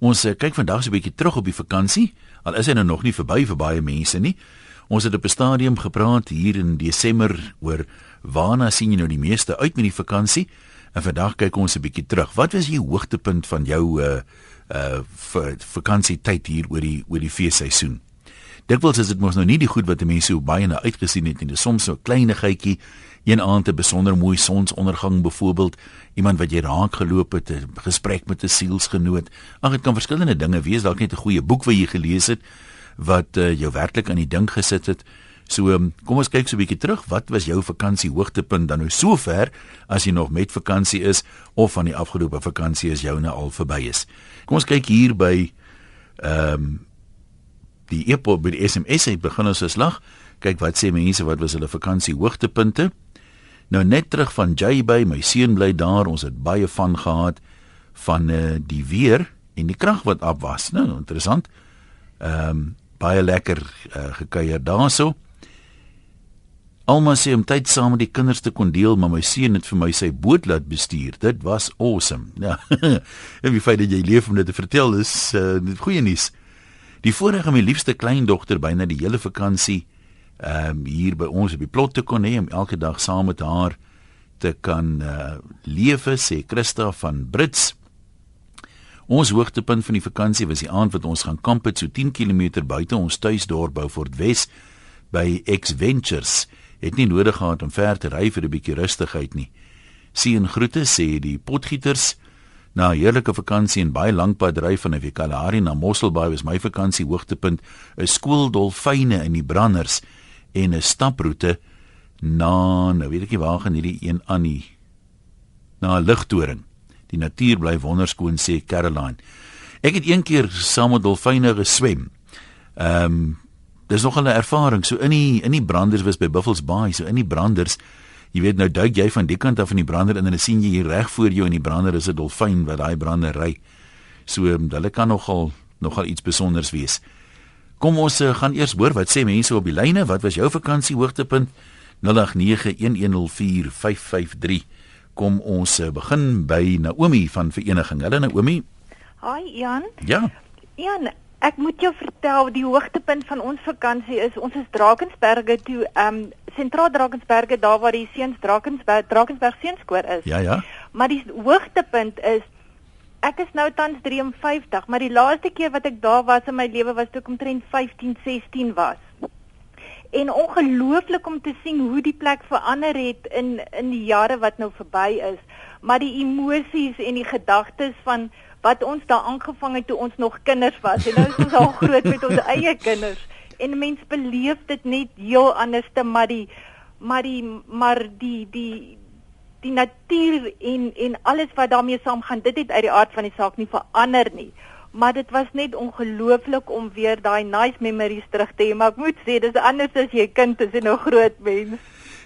Ons uh, kyk vandag so 'n bietjie terug op die vakansie, al is hy nou nog nie verby vir baie mense nie. Ons het op 'n stadium gepraat hier in Desember oor waarna sien jy nou die meeste uit met die vakansie? En vandag kyk ons 'n bietjie terug. Wat was die hoogtepunt van jou uh uh vakansietyd hier oor die oor die feesseisoen? Dikwels is dit mos nou nie die goed wat mense so baie na uitgesien het nie. Dis soms so 'n kleinigheidjie, een aand 'n besonder mooi sonsondergang byvoorbeeld, iemand wat jy raak geloop het, 'n gesprek met 'n sielsgenoot. Ag, dit kan verskillende dinge wees, dalk net 'n goeie boek wat jy gelees het wat uh, jou werklik aan die dink gesit het. So um, kom ons kyk so 'n bietjie terug. Wat was jou vakansie hoogtepunt dan nou sover as jy nog met vakansie is of van die afgelope vakansie is jou nou al verby is? Kom ons kyk hier by ehm um, die e-pos by die SMS het begin ons as lag. Kyk wat sê mense wat was hulle vakansie hoogtepunte? Nou net terug van J-Bay, my seun bly daar. Ons het baie van gehad van uh, die weer en die krag wat af was. Nou interessant. Ehm um, baie lekker uh, gekuier daarso. Alma sê om tyd saam met die kinders te kon deel, maar my seun het vir my sy boot laat bestuur. Dit was awesome. Ja. en wie feit dat jy leef om dit te vertel is uh, goeie nuus. Die voorreg om my liefste kleindogter byna die hele vakansie ehm um, hier by ons op die plot te kon hê om elke dag saam met haar te kan uh, lewe, sê Christa van Brits. Ons hoogtepunt van die vakansie was die aand wat ons gaan kamp het so 10 km buite ons tuisdorp Beaufort Wes by X Ventures het nie nodig gehad om ver te ry vir 'n bietjie rustigheid nie. Sien groete sê die potgieters. Na 'n heerlike vakansie en baie lank pad ry van Evikalari na Mosselbaai was my vakansie hoogtepunt. 'n Skool dolfyne in die branders en 'n staproete na, nou weet ek nie waar gaan hierdie een aan nie. Na 'n ligtoring. Die natuur bly wonderskoon sê Caroline. Ek het een keer saam met dolfyne geswem. Ehm um, dis nog 'n ervaring so in die in die branders was by Buffels Bay so in die branders jy weet nou duik jy van die kant af van die brander in en dan sien jy hier reg voor jou in die brander is 'n dolfyn wat daai brander ry so hulle kan nogal nogal iets spesiaals wees kom ons uh, gaan eers hoor wat sê mense op die lyne. Wat was jou vakansie hoogtepunt 0891104553 kom ons uh, begin by Naomi van vereniging. Hallo Naomi. Hi Jan. Ja. Jan Ek moet jou vertel die hoogtepunt van ons vakansie is ons is Drakensberge toe ehm um, sentraal Drakensberge daar waar die seuns Drakensberg Drakensberg seunskoor is. Ja ja. Maar die hoogtepunt is ek is nou tans 53, maar die laaste keer wat ek daar was in my lewe was toe ek omtrent 15, 16 was. En ongelooflik om te sien hoe die plek verander het in in die jare wat nou verby is, maar die emosies en die gedagtes van wat ons daar aangevang het toe ons nog kinders was. En nou is ons al groot met ons eie kinders. En mense beleef dit net heel anders te maar die maar die maar die die die natuur en en alles wat daarmee saamgaan dit het uit die aard van die saak nie verander nie maar dit was net ongelooflik om weer daai nice memories terug te hê maar ek moet sê dis anders as jy kind is en 'n groot mens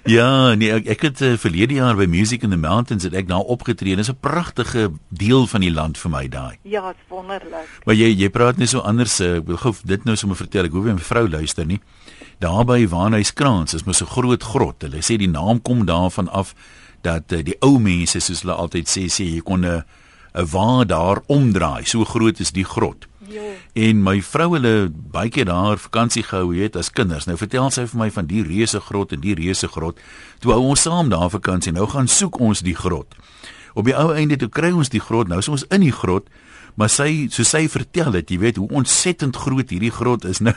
Ja, nee, ek, ek het uh, verlede jaar by Music in the Mountains het ek daar opgetree. Dit is 'n pragtige deel van die land vir my daai. Ja, dit's wonderlik. Maar jy jy praat net so anders. Uh, ek wil gou dit nou sommer vertel. Ek hoef nie my vrou luister nie. Daar by Waanhuiskraans is mos 'n groot grot. Hulle sê die naam kom daarvan af dat uh, die ou mense soos hulle altyd sê sê jy kon 'n 'n waar daar omdraai. So groot is die grot. Ja. En my vrou hulle baie keer daar vakansie gehou het as kinders. Nou vertel sy vir my van die reuse grot en die reuse grot. Toe hou ons saam daar vakansie. Nou gaan soek ons die grot. Op die ou einde toe kry ons die grot. Nou is ons in die grot. Maar sy so sy vertel dit, jy weet hoe ontsettend groot hierdie grot is. Nou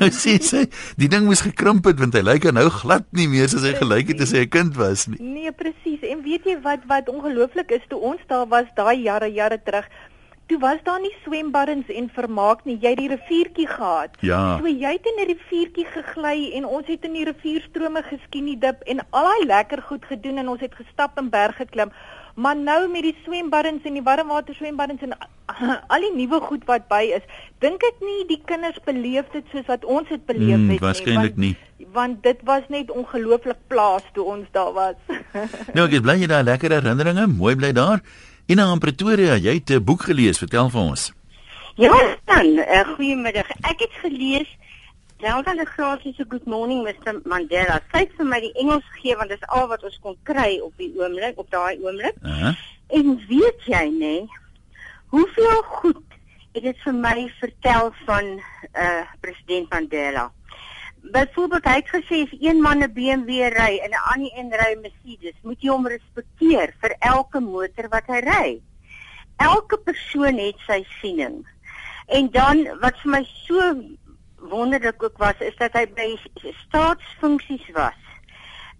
nou sê sy, die ding moes gekrimp het want hy lyk nou glad nie meer soos hy gelyk het as hy 'n kind was nie. Nee, presies. En weet jy wat wat ongelooflik is toe ons daar was daai jare jare terug? Toe was daar nie swembaddens en vermaak nie. Jy het die riviertjie gehad. Ja. So jy het in die riviertjie gegly en ons het in die rivierstrome geskien dip en al daai lekker goed gedoen en ons het gestap en berge klim. Maar nou met die swembaddens en die warmwater swembaddens en al die nuwe goed wat by is, dink ek nie die kinders beleef dit soos wat ons dit beleef hmm, het nie. Waarskynlik nie. Want dit was net ongelooflik plaas toe ons daar was. nou, ek is bly jy daar lekker herinneringe, mooi bly daar. Ina in Pretoria, jy het 'n boek gelees, vertel vir ons. Ja, dan, uh, goeiemiddag. Ek het gelees Zelda de Graaf se Good Morning Mr Mandela. Sy het vir my die Engels gegee want dit is al wat ons kon kry op die oomblik, op daai oomblik. Uh -huh. En weet jy nê, hoeveel goed dit vir my vertel van uh president Mandela. Byvoorbeeld hy het gesê as een man 'n BMW ry en 'n ander een ry 'n Mercedes, moet jy hom respekteer vir elke motor wat hy ry. Elke persoon het sy siening. En dan wat vir my so wonderlik ook was, is dat hy by staatsfunksies was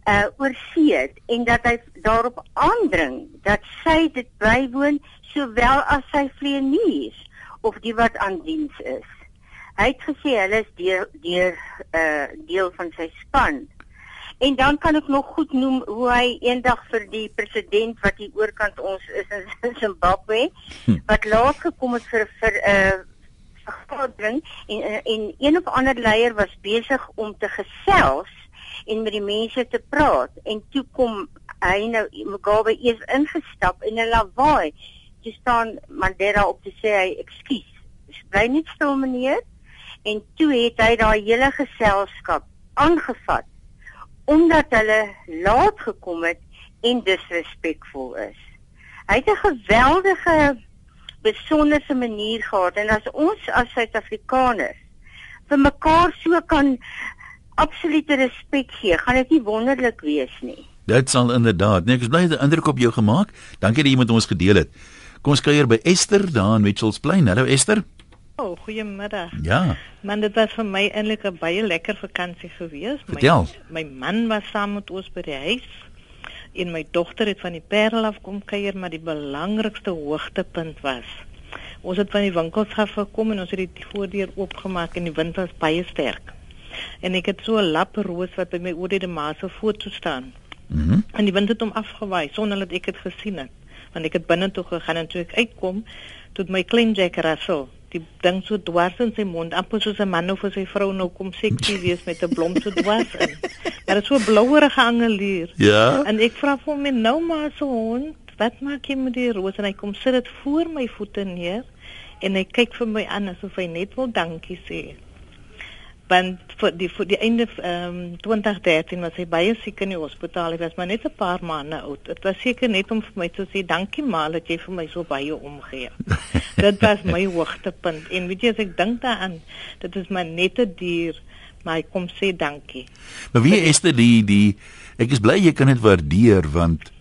uh oorsee en dat hy daarop aandring dat sy dit bywoon sowel as sy vleenies of die wat aan diens is. Hy het gesê hulle is deur deur uh deel van sy span. En dan kan ek nog goed noem hoe hy eendag vir die president wat hier oorkant ons is in Zimbabwe hm. wat laat gekom het vir vir 'n uh, vergadering en en een of ander leier was besig om te gesels en met die mense te praat. En toe kom hy nou Mugabe eers ingestap in 'n lawaai. Toe staan Mandela op te sê hy ekskuus bly net stil meneer. En toe het hy daai hele geselskap aangevat omdat hulle laat gekom het en disrespekvol is. Hy het 'n geweldige besonderse manier gehad en as ons as Suid-Afrikaners vir mekaar so kan absolute respek gee, gaan dit nie wonderlik wees nie. Dit sal inderdaad. Nee, ek is bly dat 'n indruk op jou gemaak. Dankie dat jy met ons gedeel het. Kom ons kuier by Esther daar in Mitchells Plain. Hallo Esther. O, oh, goeiemiddag. Ja. Man, dit was vir my eintlik 'n baie lekker vakansie gewees. Vertel. My, my man was saam met ons by die huis. En my dogter het van die Parel af kom kuier, maar die belangrikste hoogtepunt was ons het van die winkels af gekom en ons het die voordeur oopgemaak en die wind was baie sterk en ek het so 'n lap roos wat by my oor die maase toe staan. Mhm. Mm en die wind het hom afgewaai sonder dat ek dit gesien het. Want ek het binne toe gegaan en toe ek uitkom, toe my klein Jack Russell die ding so dwars in sy mond, amper soos 'n man of sy vrou nou kom seksie wees met 'n blom so dwars in. Maar dit so blouerige angelier. Ja. En ek vra vir my nou maar so hond, wat maak jy met die roos en hy kom sit dit voor my voete neer en hy kyk vir my aan asof hy net wil dankie sê want vir die vir die einde ehm um, 2013 was hy baie siek in die hospitaal. Hy was maar net 'n paar maande oud. Dit was seker net om vir my te sê dankie maar dat jy vir my so baie omgee. dit was my hoogtepunt. En weet jy as ek dink daaraan, dit is maar net 'n dier, maar hy kom sê dankie. Maar wie is dit die die ek is bly jy kan dit waardeer want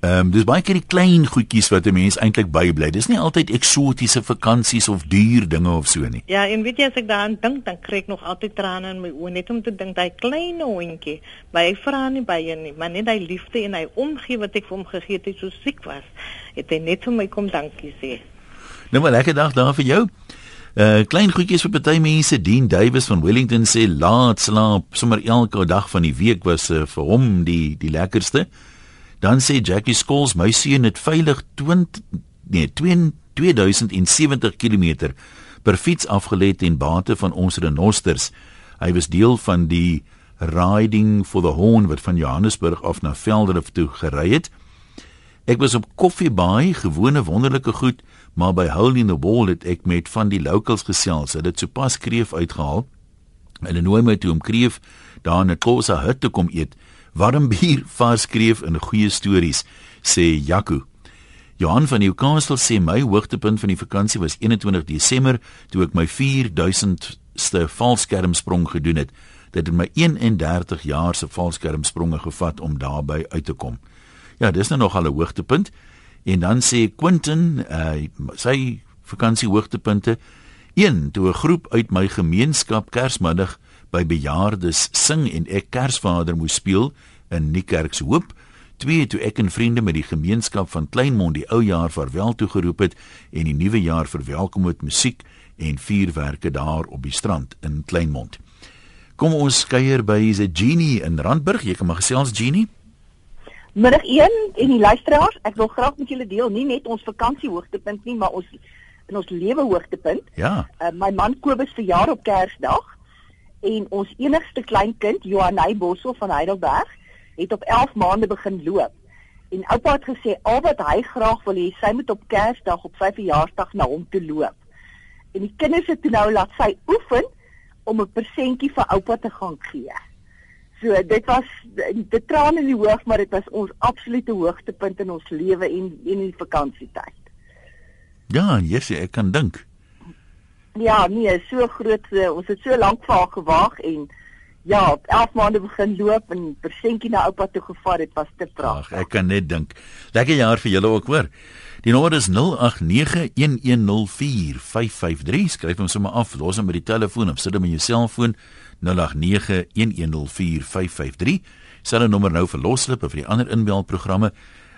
Ehm um, dis baie keer die klein goedjies wat 'n mens eintlik bybly. Dis nie altyd eksotiese vakansies of duur dinge of so nie. Ja, en weet jy as ek daaraan dink, dan kry ek nog altyd trane in my oë net om te dink daai klein hondjie, maar hy vra nie baie nie, maar net hy liefde en hy omgee wat ek vir hom gegee het toe so siek was, het hy net vir my kom dankie sê. Nou maar lekker dag daar vir jou. Uh klein goedjies vir party mense. Dean Davis van Wellington sê laat slaap sommer elke dag van die week was uh, vir hom die die lekkerste. Dan sê Jackie Skols my seun het veilig 20 nee 2070 km per fiets afgelê ten bate van ons renosters. Hy was deel van die riding for the horn wat van Johannesburg af na Velderif toe gery het. Ek was op Koffiebaai, gewone wonderlike goed, maar by Hole in the Wall het ek met van die locals gesels. Hulle het sopas kreef uitgehaal. Hulle nooi my toe om kreef daar in 'n Kosa hut te kom eet warm bier, vars skreef en goeie stories, sê Jaco. Johan van Newcastle sê my hoogtepunt van die vakansie was 21 Desember toe ek my 4000ste valskermsprong gedoen het. Dit het my 31 jaar se valskermspronge gevat om daarby uit te kom. Ja, dis nou nog al 'n hoogtepunt. En dan sê Quentin, uh, sy vakansie hoogtepunte 1 toe 'n groep uit my gemeenskap Kersmiddag by bejaardes sing en ek Kersvader moes speel in Niekerk se Hoop. Twee toe ek en vriende met die gemeenskap van Kleinmond die ou jaar vaarwel toegeroep het en die nuwe jaar verwelkom met musiek en vuurwerke daar op die strand in Kleinmond. Kom ons kuier by se Genie in Randburg. Jy kan maar gesels Genie. Middag 1 en die luisteraars, ek wil graag met julle deel nie net ons vakansie hoogtepunt nie, maar ons in ons lewe hoogtepunt. Ja. Uh, my man Kobus verjaar op Kersdag en ons enigste kleinkind Johanay Bosso van Heidelberg het op 11 maande begin loop. En oupa het gesê al wat hy graag wil hê, sy moet op Kersdag op sy verjaarsdag na hom toe loop. En die kinders het toe nou laat sy oefen om 'n persentjie vir oupa te gaan gee. So dit was die trane in die oog, maar dit was ons absolute hoogtepunt in ons lewe en in die vakansietyd. Ja, yes, ek kan dink. Ja, nee, so groot. Uh, ons het so lank vir haar gewag en ja, op 11 maande begin loop en persentjie na oupa toe gevat. Dit was te pragtig. Ag, ek kan net dink. Lekker jaar vir julle ook, hoor. Die nommer is 0891104553. Skryf hom sommer af. Los hom met die telefoon of sit hom in jou selfoon 0891104553. Selfe nommer nou vir loslip of vir die ander inbelprogramme.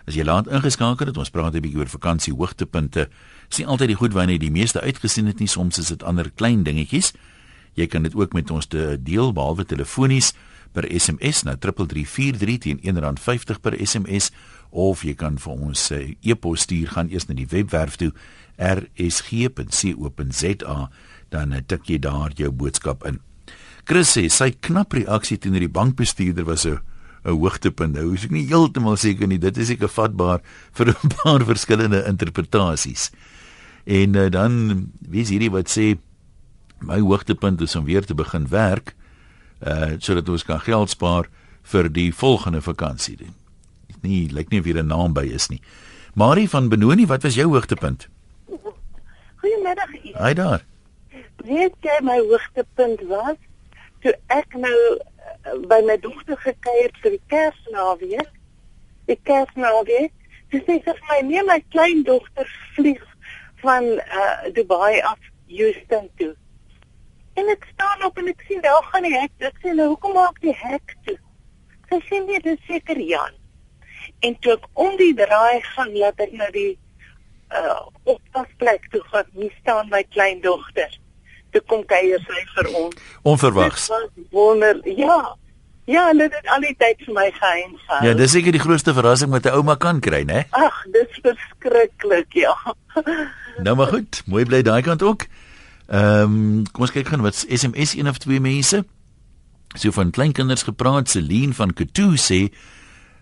As jy laat ingeskakel het, ons praat 'n bietjie oor vakansie hoogtepunte. Sien altyd die goed wanneer die meeste uitgesien het nie, soms is dit ander klein dingetjies. Jy kan dit ook met ons deel behalwe telefonies per SMS na 3343 teen R1.50 per SMS of jy kan vir ons uh, e-pos stuur gaan eers na die webwerf toe rsg.co.za dan uh, tik jy daar jou boodskap in. Chris sê sy knap reaksie teenoor die bankbestuurder was 'n 'n hoogtepunt. Nou is ek nie heeltemal seker nie. Dit is seker vatbaar vir 'n paar verskillende interpretasies. En uh, dan wie is hierdie wat sê my hoogtepunt is om weer te begin werk uh sodat ons kan geld spaar vir die volgende vakansie doen nie lyk nie of hier 'n naam by is nie. Marie van Benoni, wat was jou hoogtepunt? Goeiemiddag. Hi daar. Weet jy my hoogtepunt was toe ek nou by my dogter gekuier vir die Kersnaweek. Die Kersnaweek. Dis net vir my nee my kleindogter vlieg van uh, Dubai af Houston toe. En ek staan op en ek sien daar gaan die hek. Ek sê nou hoekom maak die hek toe? Sy sê nee, dis seker Jan en toe ek om die draai gaan laat ek na die uh opvasplek toe gaan hier staan my kleindogter toe kom kuier sy vir ons. Onverwags wonder ja ja dit het al die tyd vir my geheim gehou ja dis seker die grootste verrassing wat 'n ouma kan kry né? Ag dis verskriklik ja. Nou maar goed mooi bly daai kant ook. Ehm um, kom ons kyk gaan wat SMS een of twee mense? So van kleinkinders gepraat Celine van Katu sê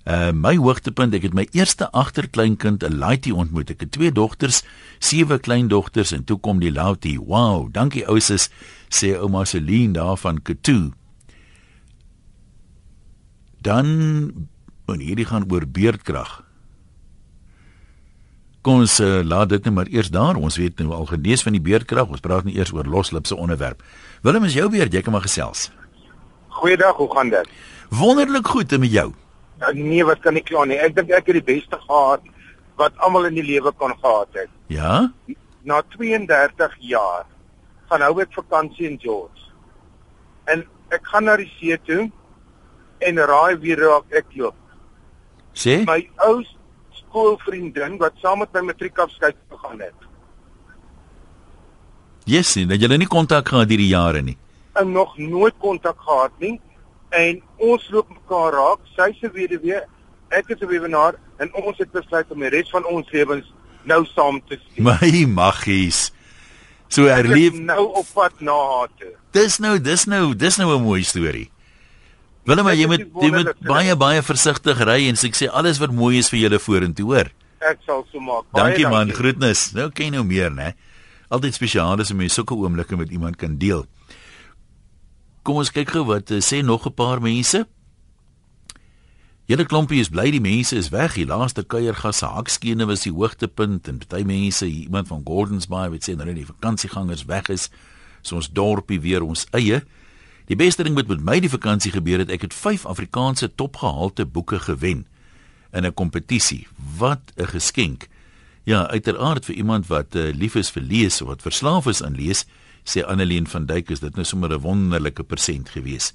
Uh my hoogtepunt, ek het my eerste agterkleinkind, 'n Laitie ontmoet. Ek het twee dogters, sewe kleindogters en toe kom die Laitie. Wow, dankie ouses, sê ouma Celine daar van Katu. Dan en hierdie gaan oor beerdkrag. Kom ons uh, laat dit net maar eers daar. Ons weet nou al genees van die beerdkrag. Ons praat nie eers oor loslipse onderwerp. Willem is jou beerd, jy kan maar gesels. Goeiedag, hoe gaan dit? Wonderlik goed en met jou. Ja, nee, wat kan ek kla nie. Ek dink ek het die beste gehad wat almal in die lewe kon gehad het. Ja? Na 32 jaar gaan hou ek vakansie in George. En ek gaan na die see toe en raai wie raak ek loop. Sê? My ou skoolvriendin wat saam met my matriekafskeid gegaan het. Yes, nee, jy het nie kontak gehad hierdie jare nie. En nog nooit kontak gehad nie en ons loop mekaar raak. Sy's 'n weduwee, ek is 'n weduwnaar en ons het besluit om die res van ons lewens nou saam te stuur. My maggies. So herleef nou op pad na haar toe. Dis nou, dis nou, dis nou 'n mooi storie. Willem, maar jy moet jy moet baie baie versigtig ry en ek sê alles wat mooi is vir julle vorentoe, hoor. Ek sal so maak. Baie dankie, dankie man, groetnis. Nou ken jy nou meer, né? Altyd spesiaal is om jy sulke oomblikke met iemand kan deel. Kom ons kyk gou wat uh, sê nog 'n paar mense. Julle klompie is bly die mense is weg. Die laaste kuiergas se hakskene was die hoogtepunt en party mense, iemand van Gordons Bay het sê nou die vakansiegangers weg is. So ons dorpie weer ons eie. Die beste ding wat met my die vakansie gebeur het, ek het 5 Afrikaanse topgehalte boeke gewen in 'n kompetisie. Wat 'n geskenk. Ja, uiteraard vir iemand wat uh, lief is vir lees of wat verslaaf is aan lees sê Annelien van Duyk is dit nou sommer 'n wonderlike persent gewees.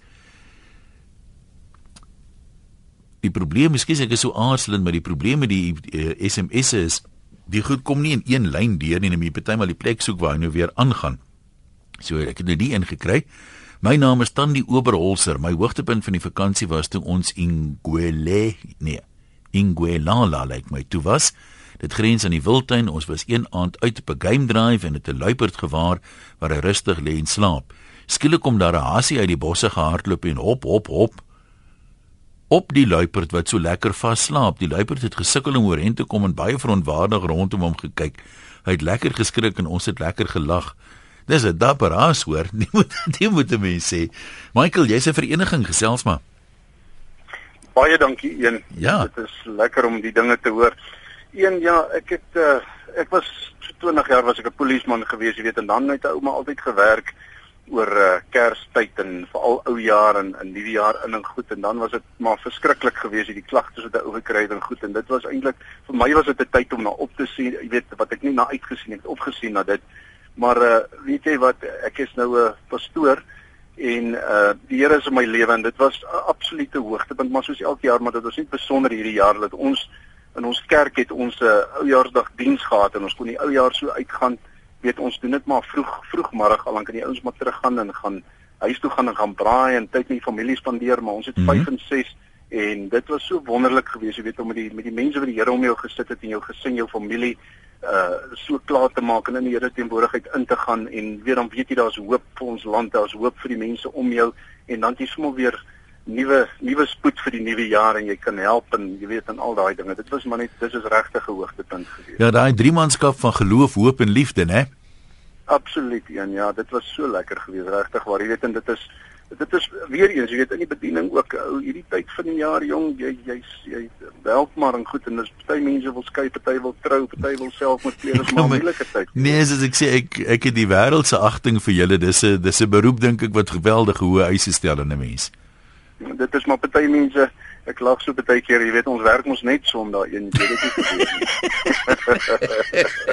Die probleem, miskien ek is so aarzelend, maar die probleem met die uh, eh, SMS'e is die goed kom nie in een lyn deur nie, net partymal die plek soek waar hy nou weer aangaan. So ek het nou die ingekry. My naam is Tandi Oberholzer. My hoogtepunt van die vakansie was toe ons in Guele, nee, in Guelala lyk like my toe was. Dit grens aan die wildtuin. Ons was een aand uit op 'n game drive en het 'n luiperd gewaar waar hy rustig lê en slaap. Skielik kom daar 'n hasie uit die bosse gehardloop en hop hop hop op die luiperd wat so lekker vas slaap. Die luiperd het gesukkel om oorheen te kom en baie verontwaardig rondom hom gekyk. Hy het lekker geskrik en ons het lekker gelag. Dis 'n dapper haas hoor. Nie moet nie moet mense sê. Michael, jy's 'n vereniging gesels maar. Baie dankie een. Ja. Dit is lekker om die dinge te hoor. Een ja, ek het uh, ek was so 20 jaar was ek 'n polisieman gewees, jy weet, en dan het 'n ouma altyd gewerk oor uh, Kerstyd en veral ou jaar en en nuwe jaar in en goed en dan was dit maar verskriklik geweest hierdie klagtes wat hy oorgekry het en goed en dit was eintlik vir my was dit 'n tyd om na op te sien, jy weet, wat ek nie na uitgesien het, opgesien na dit. Maar uh, weet jy wat, ek is nou 'n pastoor en uh die Here is in my lewe en dit was 'n absolute hoogtepunt, maar soos elke jaar, maar dit was net besonder hierdie jaar dat ons in ons kerk het ons 'n uh, oujaarsdag diens gehad en ons kon die oujaar so uitgaan weet ons doen dit maar vroeg vroegmiddag al dan kan die ouens maar teruggaan en gaan huis toe gaan en gaan braai en tyd met die familie spandeer maar ons het mm -hmm. 5 en 6 en dit was so wonderlik geweest jy weet om met die met die mense wat die Here om jou gesit het en jou gesin jou familie uh so klaar te maak en in die Here teenwoordigheid in te gaan en weer dan weet jy daar's hoop vir ons land daar's hoop vir die mense om jou en dan jy sommer weer nuwe nuwe spoed vir die nuwe jaar en jy kan help en jy weet en al daai dinge. Dit was maar net dis is regtig 'n hoogtepunt geweest. Ja, daai drie manskap van geloof, hoop en liefde, né? Absoluut, een, ja, dit was so lekker geweest, regtig waar jy weet en dit is dit is weer eens, jy weet in die bediening ook ou hierdie tyd van die jaar jong, jy jy jy help maar en goed en dis party mense wil skei, party wil trou, party wil self met pleeg, is maar moeilike tyd. Nee, as ek sê ek ek het die wêreld se agting vir julle. Dis 'n dis 'n beroep dink ek wat geweldige hoë eise stel aan 'n mens dit is maar party mense ek lag so baie keer jy weet ons werk mos net so om daai een weet dit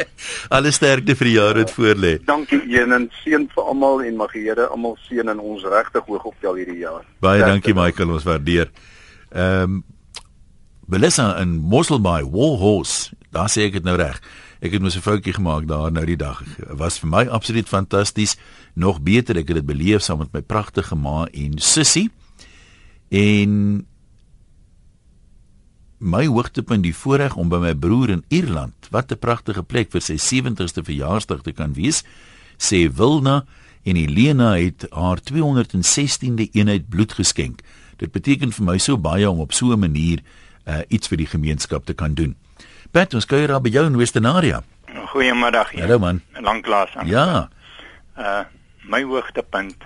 Alles sterkte vir die jaar wat voor lê. Dankie een en seën vir almal en mag die Here almal seën in ons regtig hoog optel hierdie jaar. Baie Sterkte dankie Michael, ons waardeer. Ehm um, Belissa in Mosselbaai Woolhorse, daar sê ek dit nou reg. Ek het mos 'n foutjie gemaak daar nou die dag. Was vir my absoluut fantasties. Nog beter, ek het dit beleef saam met my pragtige ma en sussie. En my hoogtepunt die voorreg om by my broer in Ierland, wat 'n pragtige plek vir sy 70ste verjaarsdag te kan wees, sê Wilna en Helena het haar 216de eenheid bloed geskenk. Dit beteken vir my so baie om op so 'n manier uh, iets vir die gemeenskap te kan doen. Pat, ons kuier by jou in Westenaria. Goeiemiddag. Hallo man. Lanklaas aan. Ja. Uh my hoogtepunt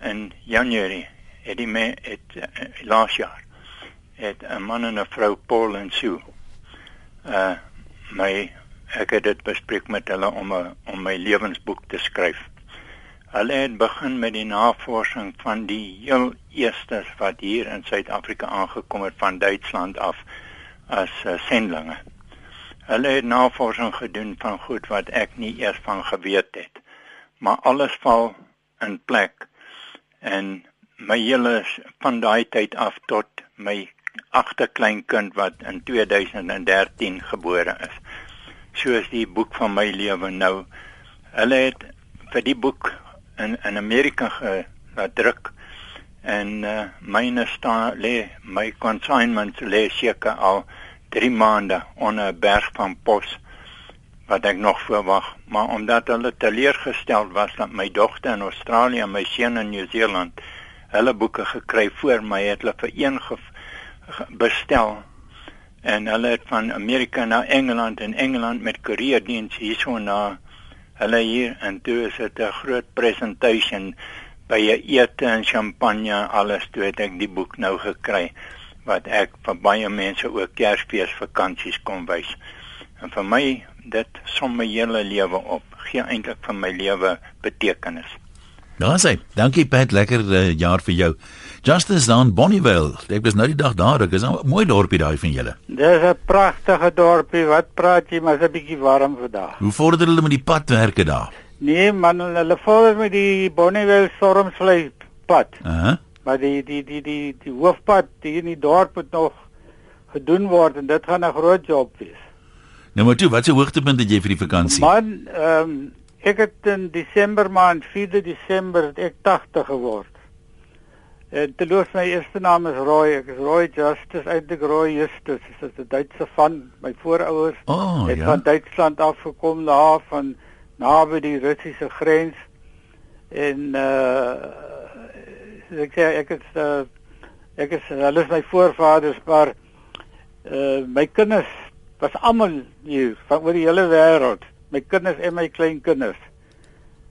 in Januarie het die me het uh, laas jaar het 'n man en 'n vrou Paul en Sue uh my ek het dit bespreek met hulle om 'n om my lewensboek te skryf. Hulle het begin met die navorsing van die heel eerstes wat hier in Suid-Afrika aangekom het van Duitsland af as uh, sendlinge. Hulle het navorsing gedoen van goed wat ek nie eers van geweet het. Maar alles val in plek en my hele van daai tyd af tot my agterkleinkind wat in 2013 gebore is. Soos die boek van my lewe nou. Hulle het vir die boek in in Amerika laat druk en uh, myne staan lê my consignment lê seker al 3 maande onder 'n berg van pos wat ek nog verwag maar omdat hulle teleurgestel was dat my dogter in Australië en my seun in Nieu-Seeland hulle boeke gekry voor my het hulle vir een bestel en hulle het van Amerika na Engeland en Engeland met koerierdiens hierso na hulle hier en toe is dit 'n groot presentation by 'n ete en champagne alles toe het ek die boek nou gekry wat ek vir baie mense ook Kersfees vakansies kon wys. En vir my dit som my hele lewe op, gee eintlik vir my lewe betekenis. Daar sê, dankie Pat, lekker uh, jaar vir jou. Justice dan Bonnievale. Ek was nou die dag daar, ek is 'n mooi dorpie daai van julle. Dis 'n pragtige dorpie. Wat praat jy, maar 'n bietjie warm vandag. Hoe vorder hulle met die padwerke daar? Nee man, hulle vorder met die Bonnievale stormvlei pad. Uh -huh. Maar die die die die die hoofpad hier in die dorp moet nog gedoen word en dit gaan 'n groot job wees. Nou maar toe, wat se hoogtepunt het jy vir die vakansie? Man, ehm um, Ek het in Desember maand 4 Desember het ek 80 geword. En te los my eerste naam is Roy, ek is Roy Justice, eintlik Roy Justus, dit is 'n Duitse van my voorouers oh, het ja. van Duitsland af gekom daar van naby die Russiese grens. En uh ek sê ek is uh, ek is hulle is my voorvaders maar uh my kinders was almal hier van oor die hele wêreld my kinders en my kleinkinders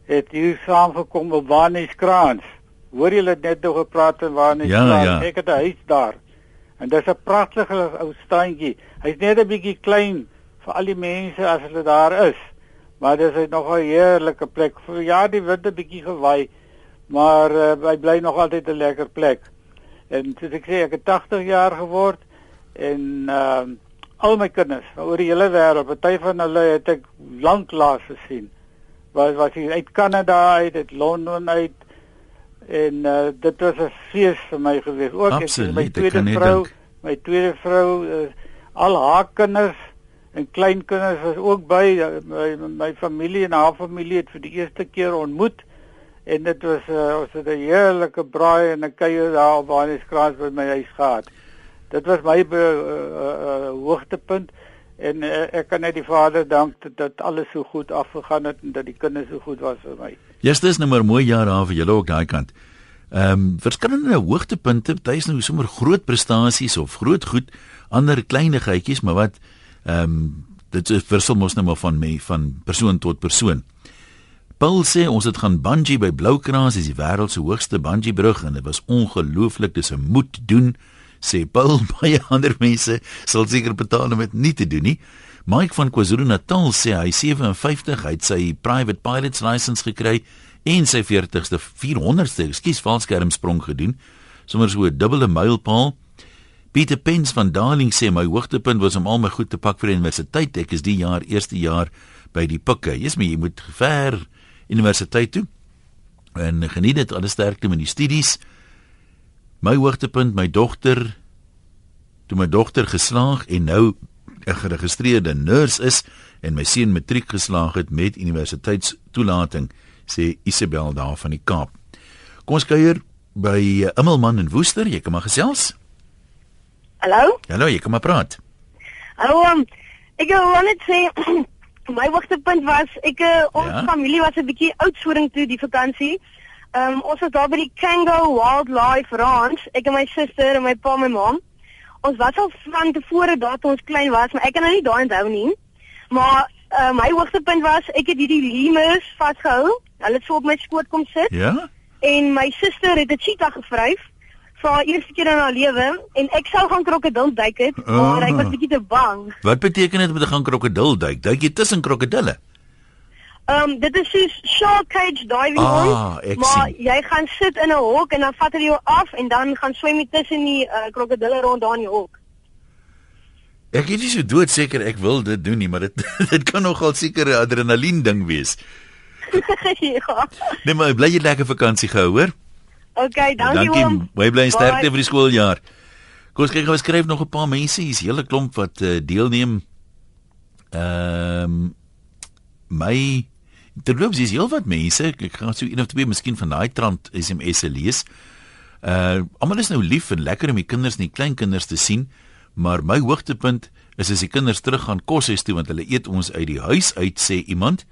het hier saamgekom op Warnies Kraans. Hoor julle net nou gepraat van Warnies ja, Kraans? Ja. Ek het 'n huis daar. En dis 'n pragtige ou standjie. Hy's net 'n bietjie klein vir al die mense as hulle daar is. Maar dis is nog 'n heerlike plek. Ja, die wind 'n bietjie gewaai, maar uh, hy bly nog altyd 'n lekker plek. En soos ek sê, ek het 80 jaar geword en ehm uh, al my kinders oor die hele wêreld, party van hulle het ek lanklaas gesien. Was was hy uit Kanada uit, uit Londen uit en uh, dit was 'n fees vir my gewees. Ook Absoluut, ek, my tweede vrou, dink. my tweede vrou, uh, al haar kinders en kleinkinders was ook by uh, my my familie en haar familie het vir die eerste keer ontmoet en dit was uh, ons het 'n heerlike braai en 'n kuier daar op Johanneskraal by my huis gehad. Dit was my be, uh, uh, hoogtepunt en uh, ek kan net die Vader dank dat, dat alles so goed afgegaan het en dat die kinders so goed was vir my. Ja, dis nou maar mooi jaar daar vir julle ook daai kant. Ehm um, verskillende hoogtepunte, party's nou sommer groot prestasies of groot goed, ander kleinigheidjies, maar wat ehm um, dit is verskil mos nou maar van my van persoon tot persoon. Paul sê ons het gaan bungee by Bloukraas, dis die wêreld se hoogste bungee brug en dit was ongelooflik, dis 'n moet doen sê Paul baie ander mense sal seker betaal om dit nie te doen nie. Mike van KwaZulu-Natal sê hy 57 hy het sy private pilot's license gekry en sy 40ste 400ste, ekskuus, valskermsprong gedoen. Sommers so 'n dubbele mylpaal. Pieter Pens van Darling sê my hoogtepunt was om al my goed te pak vir die universiteit. Ek is die jaar eerste jaar by die Pikke. Jy's my jy moet ver universiteit toe. En geniet dit alles sterkte met die studies. My hoogtepunt, my dogter toe my dogter geslaag en nou 'n geregistreerde nurse is en my seun matriek geslaag het met universiteitstoelating, sê Isabel daar van die Kaap. Kom ons kuier by uh, Immelman in Woester, jy kan maar gesels. Hallo? Hallo, jy kan maar praat. Hallo. Um, ek wou net sê my hoogtepunt was ek uh, ons Ja? ja? familie was 'n bietjie oudsoring toe die vakansie. Ehm um, ons was daar by die Kango Wildlife Ranch, ek en my suster en my pa en my ma. Ons was al van tevore daar toe ons klein was, maar ek kan nou nie daai onthou nie. Maar uh, my hoogtepunt was ek het hierdie lemurs vasgehou. Hulle het so op my skoot kom sit Ja? en my suster het 'n cheetah gevryf vir haar eerste keer in haar lewe en ek sou gaan krokodil duik het, maar ek was Ah. bietjie te bang. Wat beteken dit om te gaan krokodil duik? Duik jy tussen krokodille? Ehm um, dit is soos shark cage diving Ah, ons, ek maar sien. jy gaan sit in 'n hok en dan vat hulle jou af en dan gaan swem jy tussen die uh, krokodille rond daar in die hok. Ek is nie so doodseker ek wil dit doen nie, maar dit dit kan nogal seker 'n adrenalien ding wees. ja. Nee, maar bly jy lekker vakansie gehou, hoor? Okay, dankie Dankie. oom. Baie bly en sterkte vir die skooljaar. Kom ons kyk gou, skryf nog 'n paar mense. Hier's 'n hele klomp wat uh, deelneem. Ehm um, my terloops is heelwat mense. Ek, gaan so een of twee miskien van daai trant SMS'e lees. Uh almal is nou lief en lekker om die kinders en die kleinkinders te sien, maar my hoogtepunt is as die kinders teruggaan koshuis toe want hulle eet ons uit die huis uit sê iemand.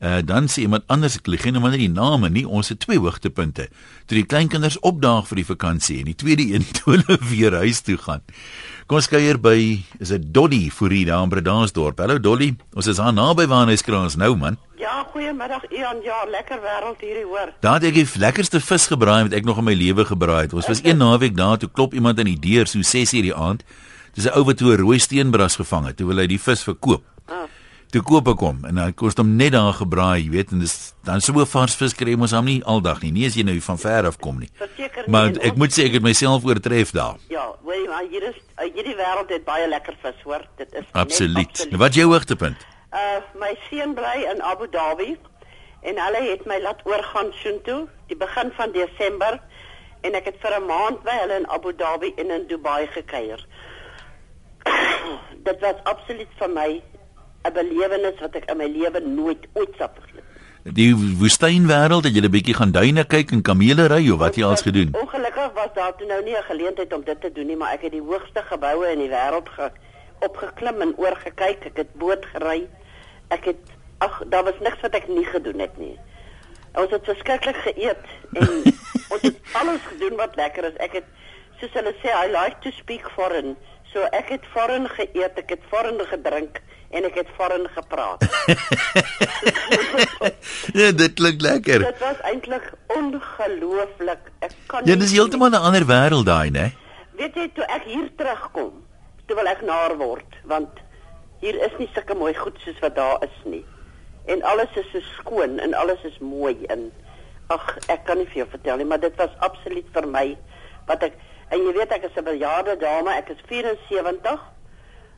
Uh dan sê iemand anders ek gee nou maar net die name nie ons het twee hoogtepunte. Toe die kleinkinders opdaag vir die vakansie en die tweede een toe hulle weer huis toe gaan. Kom ons kuier by is dit Dolly Fourie daar in Bredasdorp. Hallo Dolly, ons is aan naby waar ons kraans nou man. Ja, goeiemiddag Ian. Ja, lekker wêreld hierdie hoor. Daar het ek die lekkerste vis gebraai wat ek nog in my lewe gebraai het. Ons was een naweek daar toe klop iemand aan die deur so 6:00 die aand. Dis 'n ou wat toe 'n rooi steenbras gevang het. Toe wil hy die vis verkoop. Toe koop ek hom en hy kos hom net daar gebraai, jy weet, en dis dan so vars vis kry ons hom nie aldag nie. Nie as jy nou van ver af kom nie. Verseker nie. Maar en ek moet sê ek het myself oortref daar. Ja, weet jy, maar hier is hierdie wêreld het baie lekker vis, hoor. Dit is net Absoluut. Wat jou hoogtepunt? Uh my seun bly in Abu Dhabi en hulle het my laat oorgaan soontoe die begin van Desember en ek het vir 'n maand by hulle in Abu Dhabi en in Dubai gekuier. Dit was absoluut vir my 'n belewenis wat ek in my lewe nooit ooit sal vergeet. Die woestynwêreld, het jy 'n bietjie gaan duine kyk en kamele ry of wat jy als gedoen? Ongelukkig was daar toe nou nie 'n geleentheid om dit te doen nie, maar ek het die hoogste geboue in die wêreld ge opgeklim en oorgekyk. Ek het boot gery. Ek het ag, daar was niks wat ek nie gedoen het nie. Ons het verskriklik geëet en ons het alles gedoen wat lekker is. Ek het soos hulle sê, I like to speak foreign. So ek het foreign geëet, ek het foreign gedrink en ek het foreign gepraat. ja, dit klink lekker. Dit was eintlik ongelooflik. Ek kan Ja, dis heeltemal 'n ander wêreld daai, né? Weet jy toe ek hier terugkom, toe wil ek naar word want hier is nie sulke mooi goed soos wat daar is nie. En alles is so skoon en alles is mooi en ag ek kan nie vir jou vertel nie, maar dit was absoluut vir my wat ek en jy weet ek is 'n bejaarde dame, ek is 74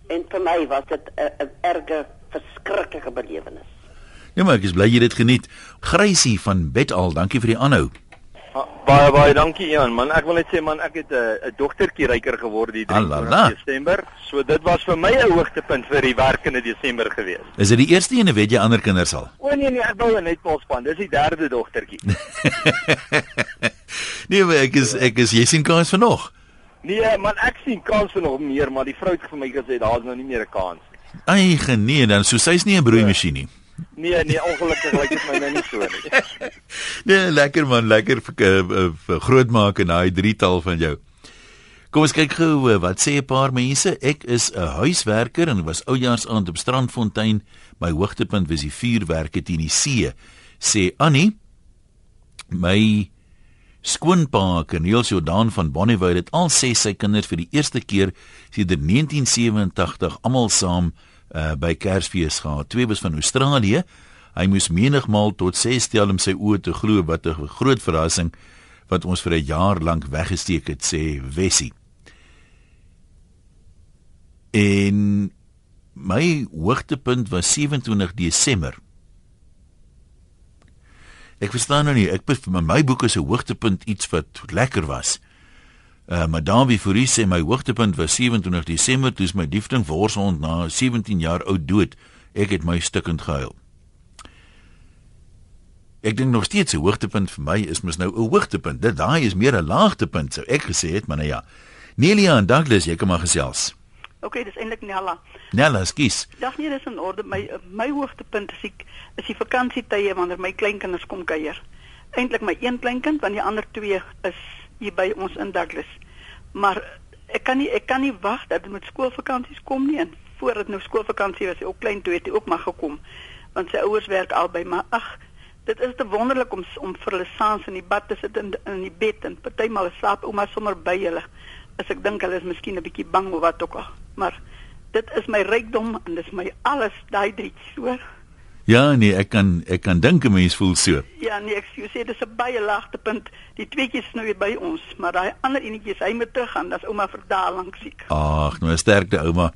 en vir my was dit 'n erge verskriklike belewenis. Ja maar ek is bly jy dit geniet. Grysie van Betal, dankie vir die aanhou. Baie baie dankie Jan man ek wil net sê man ek het 'n uh, 'n dogtertjie ryker geword die 3 Desember so dit was vir my 'n hoogtepunt vir die werkende Desember gewees Is dit die eerste een weet jy ander kinders al? O nee nee ek wou net vol span. Dis die derde dogtertjie Nee maar ek is ek is jy sien kans vir nog Nee man ek sien kans vir nog meer maar die vrou het vir my gesê daar's nou nie meer 'n kans Ai genee dan so sy's nie 'n broeimasjien nie Nee nee, ongelukkig lyk dit my nou nie so nie. nee, lekker man, lekker vir, vir, vir, vir groot maak en daai drietal van jou. Kom ons kyk gou eh, wat sê 'n paar mense. Ek is 'n huiswerker en was oujaarsaand op Strandfontein. My hoogtepunt was die vuurwerke teen die see. Sê Annie, my skoonpa, Corneel Jordan van Bonnievale het al ses sy kinders vir die eerste keer sedert 1987 almal saam uh, by Kersfees gehad. Twee was van Australië. Hy moes menigmal tot 6 stel om sy oë te glo wat 'n groot verrassing wat ons vir 'n jaar lank weggesteek het, sê Wessie. En my hoogtepunt was 27 Desember. Ek verstaan nou nie, ek vir my boek is 'n hoogtepunt iets wat lekker was. Uh, Madame Viforie sê my hoogtepunt was 27 Desember toe my liefding worshond na 17 jaar oud dood. Ek het my stukkend gehuil. Ek dink nog steeds 'n hoogtepunt vir my is mos nou 'n hoogtepunt. Dit daai is meer 'n laagtepunt sou ek gesê het, maar nou ja. Nelia en Douglas, jy kan maar gesels. OK, dis eintlik Nella. Nella, skus. Dag nee, dis in orde. My my hoogtepunt is ek is die vakansietye wanneer my kleinkinders kom kuier. Eintlik my een kleinkind, want die ander twee is hier by ons in Douglas. Maar ek kan nie ek kan nie wag dat dit met skoolvakansies kom nie en voordat nou skoolvakansie was, hy ook klein toe het ook maar gekom. Want sy ouers werk albei, maar ag, dit is te wonderlik om om vir hulle saans in die bad te sit in in die bed en partymal slaap ouma sommer by hulle. As ek dink hulle is miskien 'n bietjie bang of wat ook al. Maar dit is my rykdom en dis my alles daai drie, hoor. Ja, nee, ek kan ek kan dink 'n mens voel so. Ja, nee, ek sê dis 'n baie laagtepunt. Die tweetjies is nou weer by ons, maar daai ander enetjies, hy moet terug gaan, dis ouma lank siek. Ag, nou 'n sterkte ouma.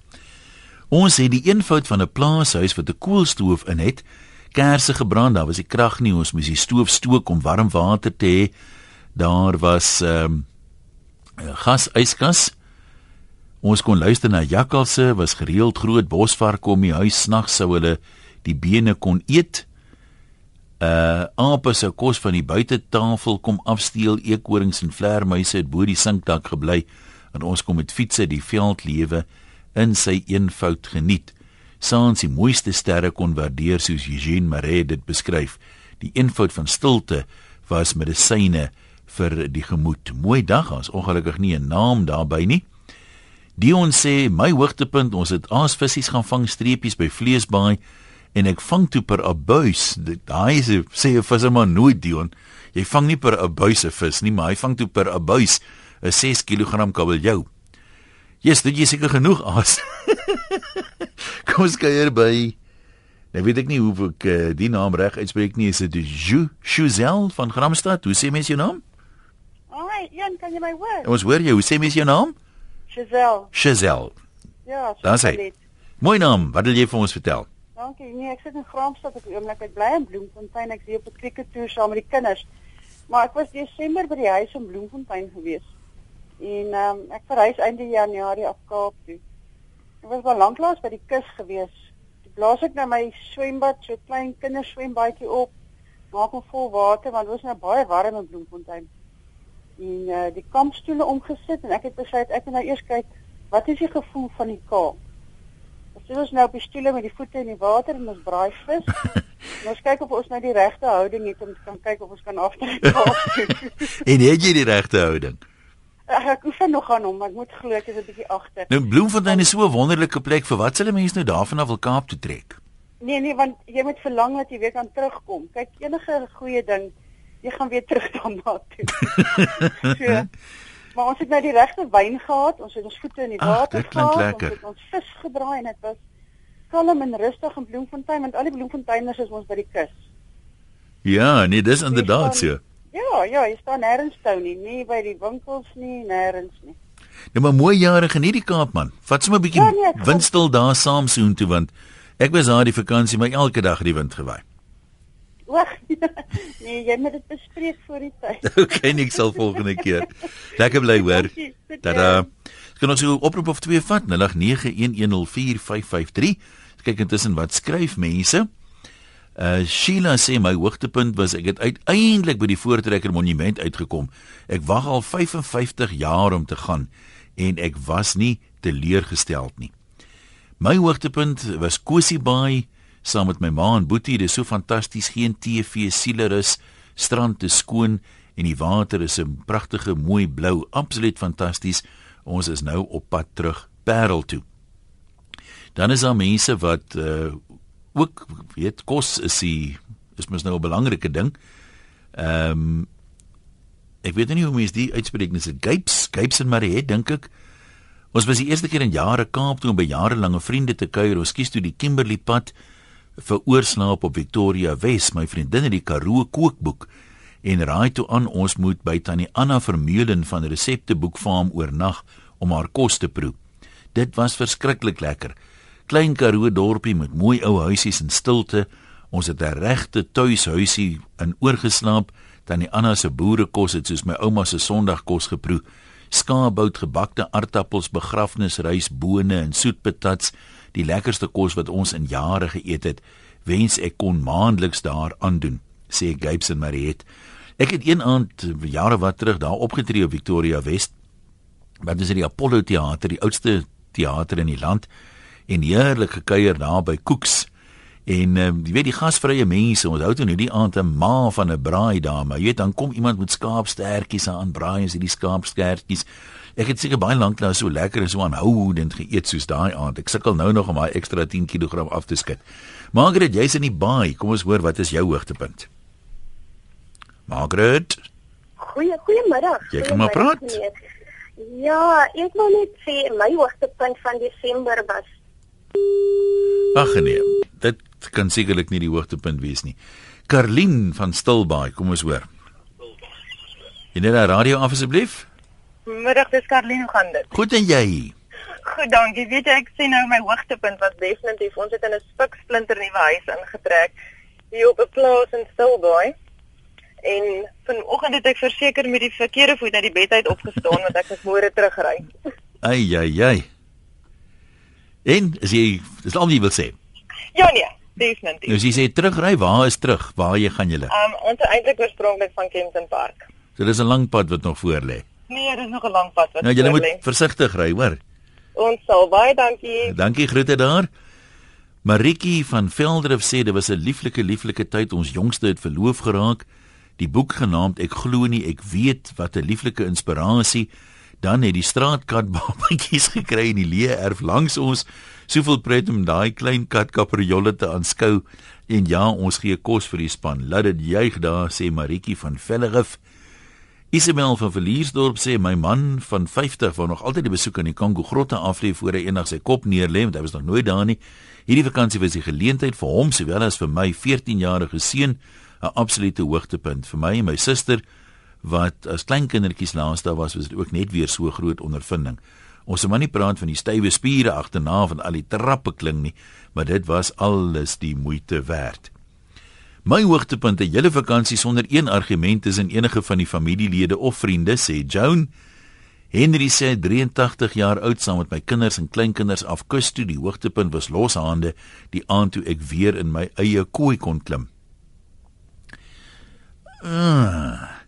Ons het die eenvoud van 'n plaashuis wat 'n koolstoof in het. Kersse gebrand, daar was die krag nie, ons moes die stoof stook om warm water te hê. Daar was ehm um, gas yskas. Ons kon luister na jakkalse, was gereeld groot bosvarke om die huis snags sou hulle die bene kon eet. Uh ape se kos van die buitetafel kom afsteel, eekorings en vlermuise het bo die sinkdak gebly en ons kom met fietsse die veld lewe in sy eenvoud geniet. Saans die mooiste sterre kon waardeer soos Eugene Marais dit beskryf. Die eenvoud van stilte was medisyne vir die gemoed. Mooi dag, ons ongelukkig nie 'n naam daarby nie. Dion sê my hoogtepunt, ons het aasvisse gaan vang streepies by Vleesbaai en ek vang toe per abuis. Daai sê sê 'n visserman nooit Dion. Jy vang nie per abuis 'n vis nie, maar hy vang toe per abuis 'n 6 kg kabeljou. Yes, dit is seker genoeg aas. Kom ons kyk by Nou weet ek nie hoe ek uh, die naam reg uitspreek nie. Is dit Ju Shuzel van Gramstad? Hoe sê mens jou naam? Hi, Jan, kan jy my hoor? Ons hoor jou. Hoe sê mens jou naam? Giselle. Giselle. Ja, Dan sê. Mooi naam. Wat wil jy vir ons vertel? Dankie. Nee, ek sit in Graamsstad op die oomblik. Ek bly in Bloemfontein. Ek is op 'n krieketoer saam met die kinders. Maar ek was Desember by die huis in Bloemfontein gewees. En ehm um, ek verhuis einde Januarie af Kaap toe. Ek was al lanklaas by die kus gewees. Ek blaas ek nou my swembad, so klein kinderswembadjie op. Maak hom vol water want dit was nou baie warm in Bloemfontein. En uh, die kampstoele omgesit en ek het besluit ek moet nou eers kyk wat is die gevoel van die Kaap. Ons is nou op die stoele met die voete in die water en ons braai vis. en ons kyk of ons nou die regte houding het om te kan kyk of ons kan aftrek. en het jy die regte houding? Ek, ek oefen nog aan hom, maar ek moet glo ek is 'n bietjie agter. Nou Bloemfontein is so 'n wonderlike plek vir wat s'hulle mense nou daarvan af wil Kaap toe trek? Nee nee, want jy moet verlang dat jy weer kan terugkom. Kyk, enige goeie ding, jy gaan weer terug daarna toe. so, Maar ons het nou die regte wyn gehad, ons het ons voete in die water gehad, ons het ons vis gedraai en dit was kalm en rustig in Bloemfontein want al die Bloemfonteiners is ons by die kus. Ja, nee, dis inderdaad so. Ja, ja, jy staan nêrens toe nie, nie by die winkels nie, nêrens nie. Nou maar mooi jare geniet die Kaap man. Vat sommer 'n bietjie ja, nee, windstil daar saam soheen toe want ek was daar die vakansie maar elke dag die wind gewaai. Wag. nee, jy moet dit bespreek voor die tyd. okay, ek sal volgende keer. Lekker bly hoor. Tada. Kan ons 'n oproep of twee vat? 0891104553. Kyk intussen wat skryf mense. Uh Sheila sê my hoogtepunt was ek het uiteindelik by die Voortrekker Monument uitgekom. Ek wag al 55 jaar om te gaan en ek was nie teleurgesteld nie. My hoogtepunt was Cosie Bay saam met my ma en Boetie. Dit is so fantasties, geen TV, sielerus, strand is skoon en die water is 'n pragtige mooi blou, absoluut fantasties. Ons is nou op pad terug Parel toe. Dan is daar mense wat uh ook weet kos is die is mos nou 'n belangrike ding. Ehm um, ek weet nie hoe mense die uitspreek nie, Gapes, Gapes en Mariet dink ek. Ons was die eerste keer in jare Kaap toe om by jarelange vriende te kuier. Ons kies toe die Kimberley pad vir oorslaap op Victoria Wes, my vriendin het die Karoo kookboek en raai toe aan ons moet by tannie Anna Vermeulen van Resepteboek Farm oornag om haar kos te proe. Dit was verskriklik lekker. Klein Karoo dorpie met mooi ou huisies en stilte. Ons het 'n regte tuishuisie in oorgeslaap. Tannie Anna se boerekos het soos my ouma se Sondagkos geproe. Skaapbout, gebakte aartappels, begrafnisrys, bone en soetpatats die lekkerste kos wat ons in jare geëet het. Wens ek kon maandeliks daar aandoen, sê Gapes en Mariet. Ek het een aand jare wat terug daar opgetree op Victoria West. Wat is die Apollo Theater, die oudste teater in die land en heerlik gekuier daar by Cooks. En um, jy weet die gasvrye mense, ons hou toe nou die aand 'n ma van 'n braai dame. Jy weet dan kom iemand met skaapstertjies aan braai, as jy die skaapstertjies Ek het seker baie lank nou so lekker en so aanhoudend geëet soos daai aand. Ek sukkel nou nog om daai ekstra 10 kg af te skud. Margaret, jy's in die baai. Kom ons hoor wat is jou hoogtepunt? Margaret. Goeie goeiemiddag. Jy kan maar praat. Ja, ek wil net sê my hoogtepunt van Desember was Ag nee, dit kan sekerlik nie die hoogtepunt wees nie. Karlien van Stilbaai, kom ons hoor. Jy net die radio af asseblief? Middag, dis Karlien, hoe gaan dit? Goed en jy? Goed, dankie. Weet jy, ek sien nou my hoogtepunt was definitief ons het in 'n spiksplinter nuwe huis ingetrek hier op 'n plaas in Stilbaai. En vanoggend het ek verseker met die verkeerde voet uit die bed uit opgestaan want ek het môre terugry. Ai ai ai. En as jy dis al jy wil sê. Ja nee, definitief. Nou as jy sê terugry, waar is terug? Waar jy gaan julle? Um ons is eintlik oorspronklik van Kempton Park. So dis 'n lang pad wat nog voor lê. Nee, dit is nog 'n lang pad wat. Nou jy moet versigtig ry, hoor. Ons sal baie dankie. Dankie groete daar. Maritjie van Veldrif sê dit was 'n lieflike lieflike tyd ons jongste het verloof geraak. Die boek genaamd Ek glo nie ek weet wat 'n lieflike inspirasie. Dan het die straatkat babatjies gekry in die leë erf langs ons. Soveel pret om daai klein kat kapriolle te aanskou. En ja, ons gee kos vir die span. Laat dit juig daar sê Maritjie van Veldrif. Isabel van Verliersdorp sê my man van 50 wou nog altyd die besoek aan die Kongo grotte aflê voor hy eendag sy kop neerlê want hy was nog nooit daar nie. Hierdie vakansie was die geleentheid vir hom sowel as vir my 14-jarige seun 'n absolute hoogtepunt vir my en my suster wat as klein kindertjies laas daar was was dit ook net weer so groot ondervinding. Ons moet nie praat van die stywe spiere agterna van al die trappe klim nie, maar dit was alles die moeite werd. My hoogtepunt het julle vakansie sonder een argument is in enige van die familielede of vriende sê Joan. Henry sê 83 jaar oud saam met my kinders en kleinkinders af kus toe die hoogtepunt was loshande die aand toe ek weer in my eie kooi kon klim. Ah.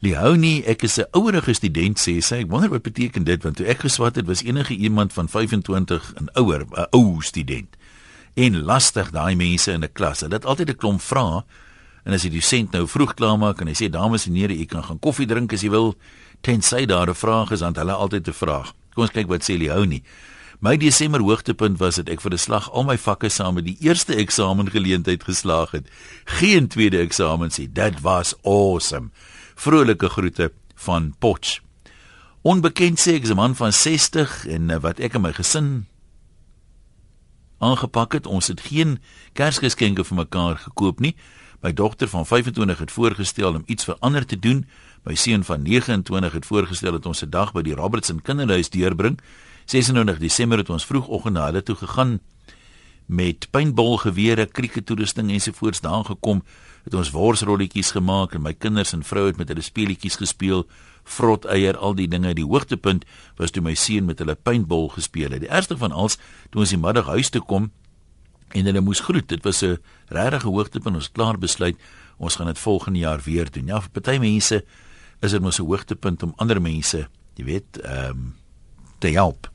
Leonie, ek is 'n ouerige student sê sy. Ek wonder wat beteken dit want toe ek geswat het was enige iemand van 25 en ouer, 'n ou student en lastig daai mense in 'n klas. Hulle het altyd 'n klomp vrae en as die dosent nou vroeg klaar maak en hy sê dames en here, u kan gaan koffie drink as jy wil, tensy daar 'n vraag is, dan hulle altyd 'n vraag. Kom ons kyk wat sê Leonie. My Desember hoogtepunt was dit ek vir 'n slag al my vakke saam met die eerste eksamen geleentheid geslaag het. Geen tweede eksamen sê. Dit was awesome. Vrolike groete van Potch. Onbekend sê ek 'n man van 60 en uh, wat ek en my gesin aangepak het. Ons het geen Kersgeskenke vir mekaar gekoop nie. My dogter van 25 het voorgestel om iets verander te doen. My seun van 29 het voorgestel dat ons se dag by die Robertson Kinderhuis deurbring. 26 Desember het ons vroegoggend na hulle toe gegaan met paintballgewere, krieketoerusting ensovoorts daar gekom. Het ons worsrolletjies gemaak en my kinders en vrou het met hulle speletjies gespeel, vrot eier, al die dinge. Die hoogtepunt was toe my seun met hulle paintball gespeel het. Die ergste van alles, toe ons die middag huis toe kom en hulle moes groet. Dit was 'n regte hoogtepunt. Ons klaar besluit ons gaan dit volgende jaar weer doen. Ja, vir party mense is dit mos 'n hoogtepunt om ander mense, jy weet, ehm um, te help.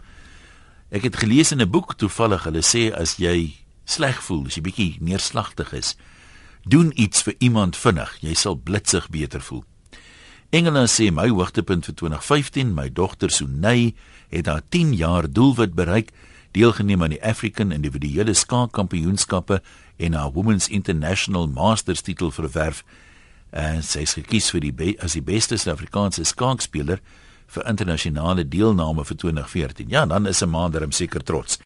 Ek het gelees in 'n boek toevallig, hulle sê as jy sleg voel, as jy bietjie neerslagtig is, doen iets vir iemand vinnig, jy sal blitsig beter voel. Engela sê my hoogtepunt vir 2015, my dogter Sunay het haar 10 jaar doelwit bereik, deelgeneem aan die African individuele skaakkampioenskappe en haar Women's International Masters titel verwerf. En sy is gekies vir die as die beste Suid-Afrikaanse skaakspeler vir internasionale deelname vir 2014. Ja, dan is 'n maanderum seker trots.